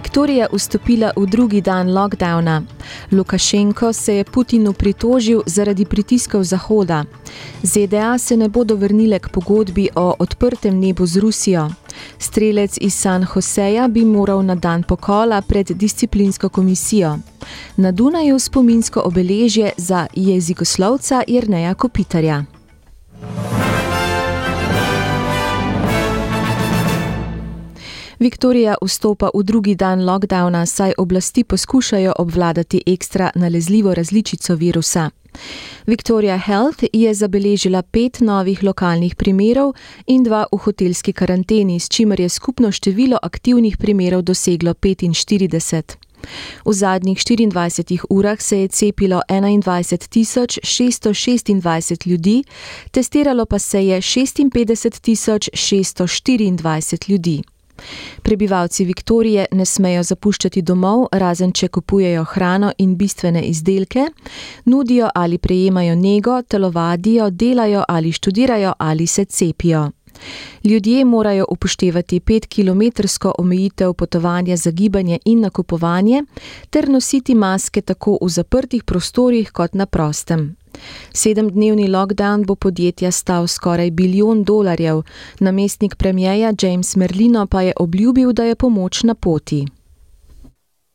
Viktorija vstopila v drugi dan lockdowna. Lukašenko se je Putinu pritožil zaradi pritiskov Zahoda. ZDA se ne bodo vrnile k pogodbi o odprtem nebu z Rusijo. Strelec iz San Joseja bi moral na dan pokola pred disciplinsko komisijo. Na Dunaju spominsko obeležje za jezikoslovca Jrneja Kopitarja. Viktorija vstopa v drugi dan lockdowna, saj oblasti poskušajo obvladati ekstra nalezljivo različico virusa. Victoria Health je zabeležila pet novih lokalnih primerov in dva v hotelski karanteni, s čimer je skupno število aktivnih primerov doseglo 45. V zadnjih 24 urah se je cepilo 21.626 ljudi, testiralo pa se je 56.624 ljudi. Prebivalci Viktorije ne smejo zapuščati domov, razen če kupujejo hrano in bistvene izdelke, nudijo ali prejemajo nego, telovadijo, delajo ali študirajo ali se cepijo. Ljudje morajo upoštevati petkilometrsko omejitev potovanja za gibanje in nakupovanje ter nositi maske tako v zaprtih prostorih kot na prostem. Sedemdnevni lockdown bo podjetja stal skoraj bilijon dolarjev, namestnik premijeja James Merlino pa je obljubil, da je pomoč na poti.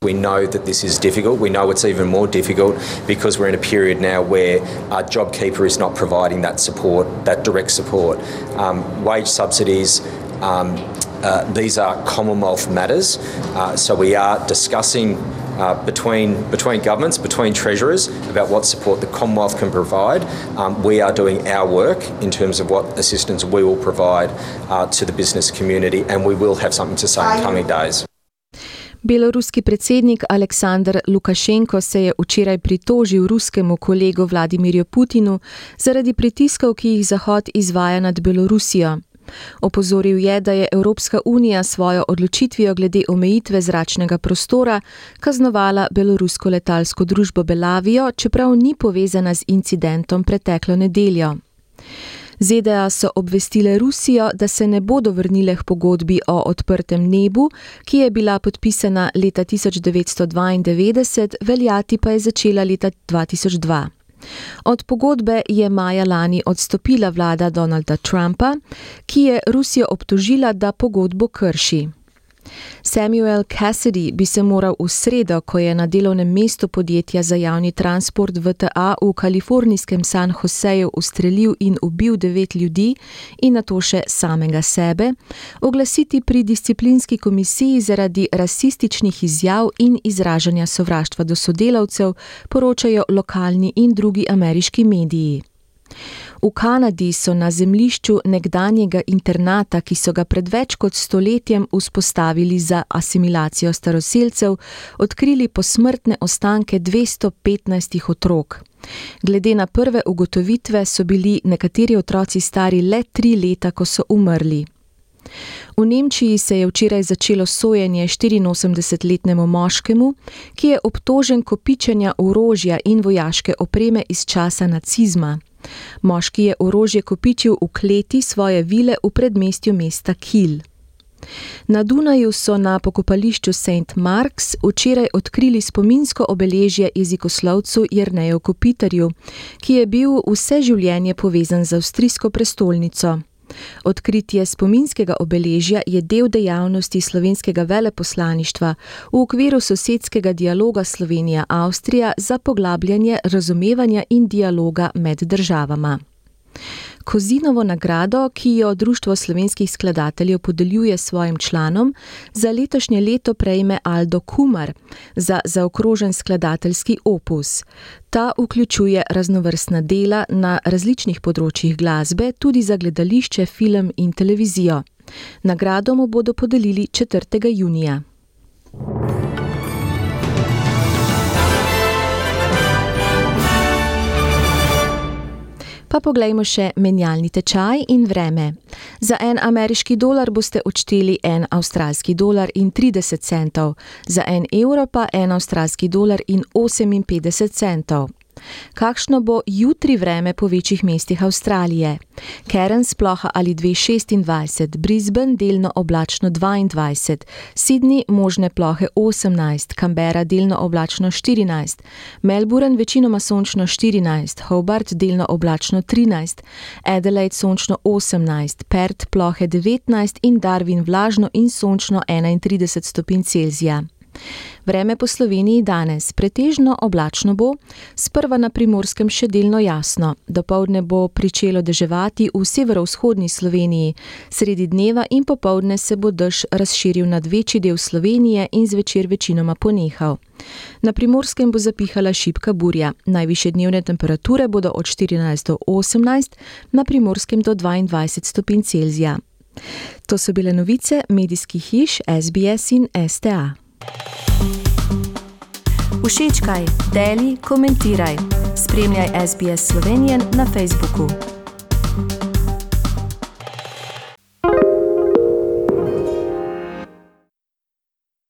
We know that this is difficult. We know it's even more difficult because we're in a period now where our JobKeeper is not providing that support, that direct support. Um, wage subsidies, um, uh, these are Commonwealth matters. Uh, so we are discussing uh, between between governments, between treasurers, about what support the Commonwealth can provide. Um, we are doing our work in terms of what assistance we will provide uh, to the business community, and we will have something to say in coming days. Beloruski predsednik Aleksandr Lukašenko se je včeraj pritožil ruskemu kolegu Vladimirju Putinu zaradi pritiskov, ki jih Zahod izvaja nad Belorusijo. Opozoril je, da je Evropska unija svojo odločitvijo glede omejitve zračnega prostora kaznovala belorusko letalsko družbo Belavijo, čeprav ni povezana z incidentom preteklo nedeljo. ZDA so obvestile Rusijo, da se ne bodo vrnile k pogodbi o odprtem nebu, ki je bila podpisana leta 1992, veljati pa je začela leta 2002. Od pogodbe je maja lani odstopila vlada Donalda Trumpa, ki je Rusijo obtožila, da pogodbo krši. Samuel Cassidy bi se moral v sredo, ko je na delovnem mestu podjetja za javni transport VTA v kalifornijskem San Joseju ustrelil in ubil devet ljudi in na to še samega sebe, oglasiti pri disciplinski komisiji zaradi rasističnih izjav in izražanja sovraštva do sodelavcev, poročajo lokalni in drugi ameriški mediji. V Kanadi so na zemljišču nekdanjega internata, ki so ga pred več kot stoletjem vzpostavili za asimilacijo staroseljcev, odkrili posmrtne ostanke 215 otrok. Glede na prve ugotovitve so bili nekateri otroci stari le tri leta, ko so umrli. V Nemčiji se je včeraj začelo sojenje 84-letnemu moškemu, ki je obtožen kopičenja orožja in vojaške opreme iz časa nacizma. Moški je orožje kopičil v kleti svoje vile v predmestju mesta Kiel. Na Dunaju so na pokopališču St. Marks včeraj odkrili spominsko obeležje jezikoslovcu Jrneju Kopitarju, ki je bil vse življenje povezan z avstrijsko prestolnico. Odkritje spominskega obeležja je del dejavnosti slovenskega veleposlaništva v okviru sosedskega dialoga Slovenija-Avstrija za poglabljanje razumevanja in dialoga med državama. Kozinovo nagrado, ki jo Društvo slovenskih skladateljev podeljuje svojim članom, za letošnje leto prejme Aldo Kumar za zaokrožen skladateljski opus. Ta vključuje raznovrstna dela na različnih področjih glasbe, tudi za gledališče, film in televizijo. Nagrado mu bodo podelili 4. junija. Pa poglejmo še menjalni tečaj in vreme. Za en ameriški dolar boste odšteli en avstralski dolar in 30 centov, za en evro pa en avstralski dolar in 58 centov. Kakšno bo jutri vreme po večjih mestih Avstralije? Cairns ploha ali 226, Brisbane delno oblačno 22, Sydney možne plohe 18, Canberra delno oblačno 14, Melbourne večinoma sončno 14, Hobart delno oblačno 13, Adelaide sončno 18, Perth plohe 19 in Darwin vlažno in sončno 31 stopinj Celzija. Vreme po Sloveniji danes pretežno oblačno bo, sprva na primorskem še delno jasno, dopoledne bo pričelo deževati v severovzhodni Sloveniji, sredi dneva in popoldne se bo dež razširil nad večji del Slovenije in zvečer večinoma ponehal. Na primorskem bo zapihala šipka burja, najviše dnevne temperature bodo od 14 do 18, na primorskem do 22 stopinj Celzija. To so bile novice medijskih hiš SBS in STA. Všečkaj, deli, komentiraj. Spremljaj SBS Slovenijo na Facebooku.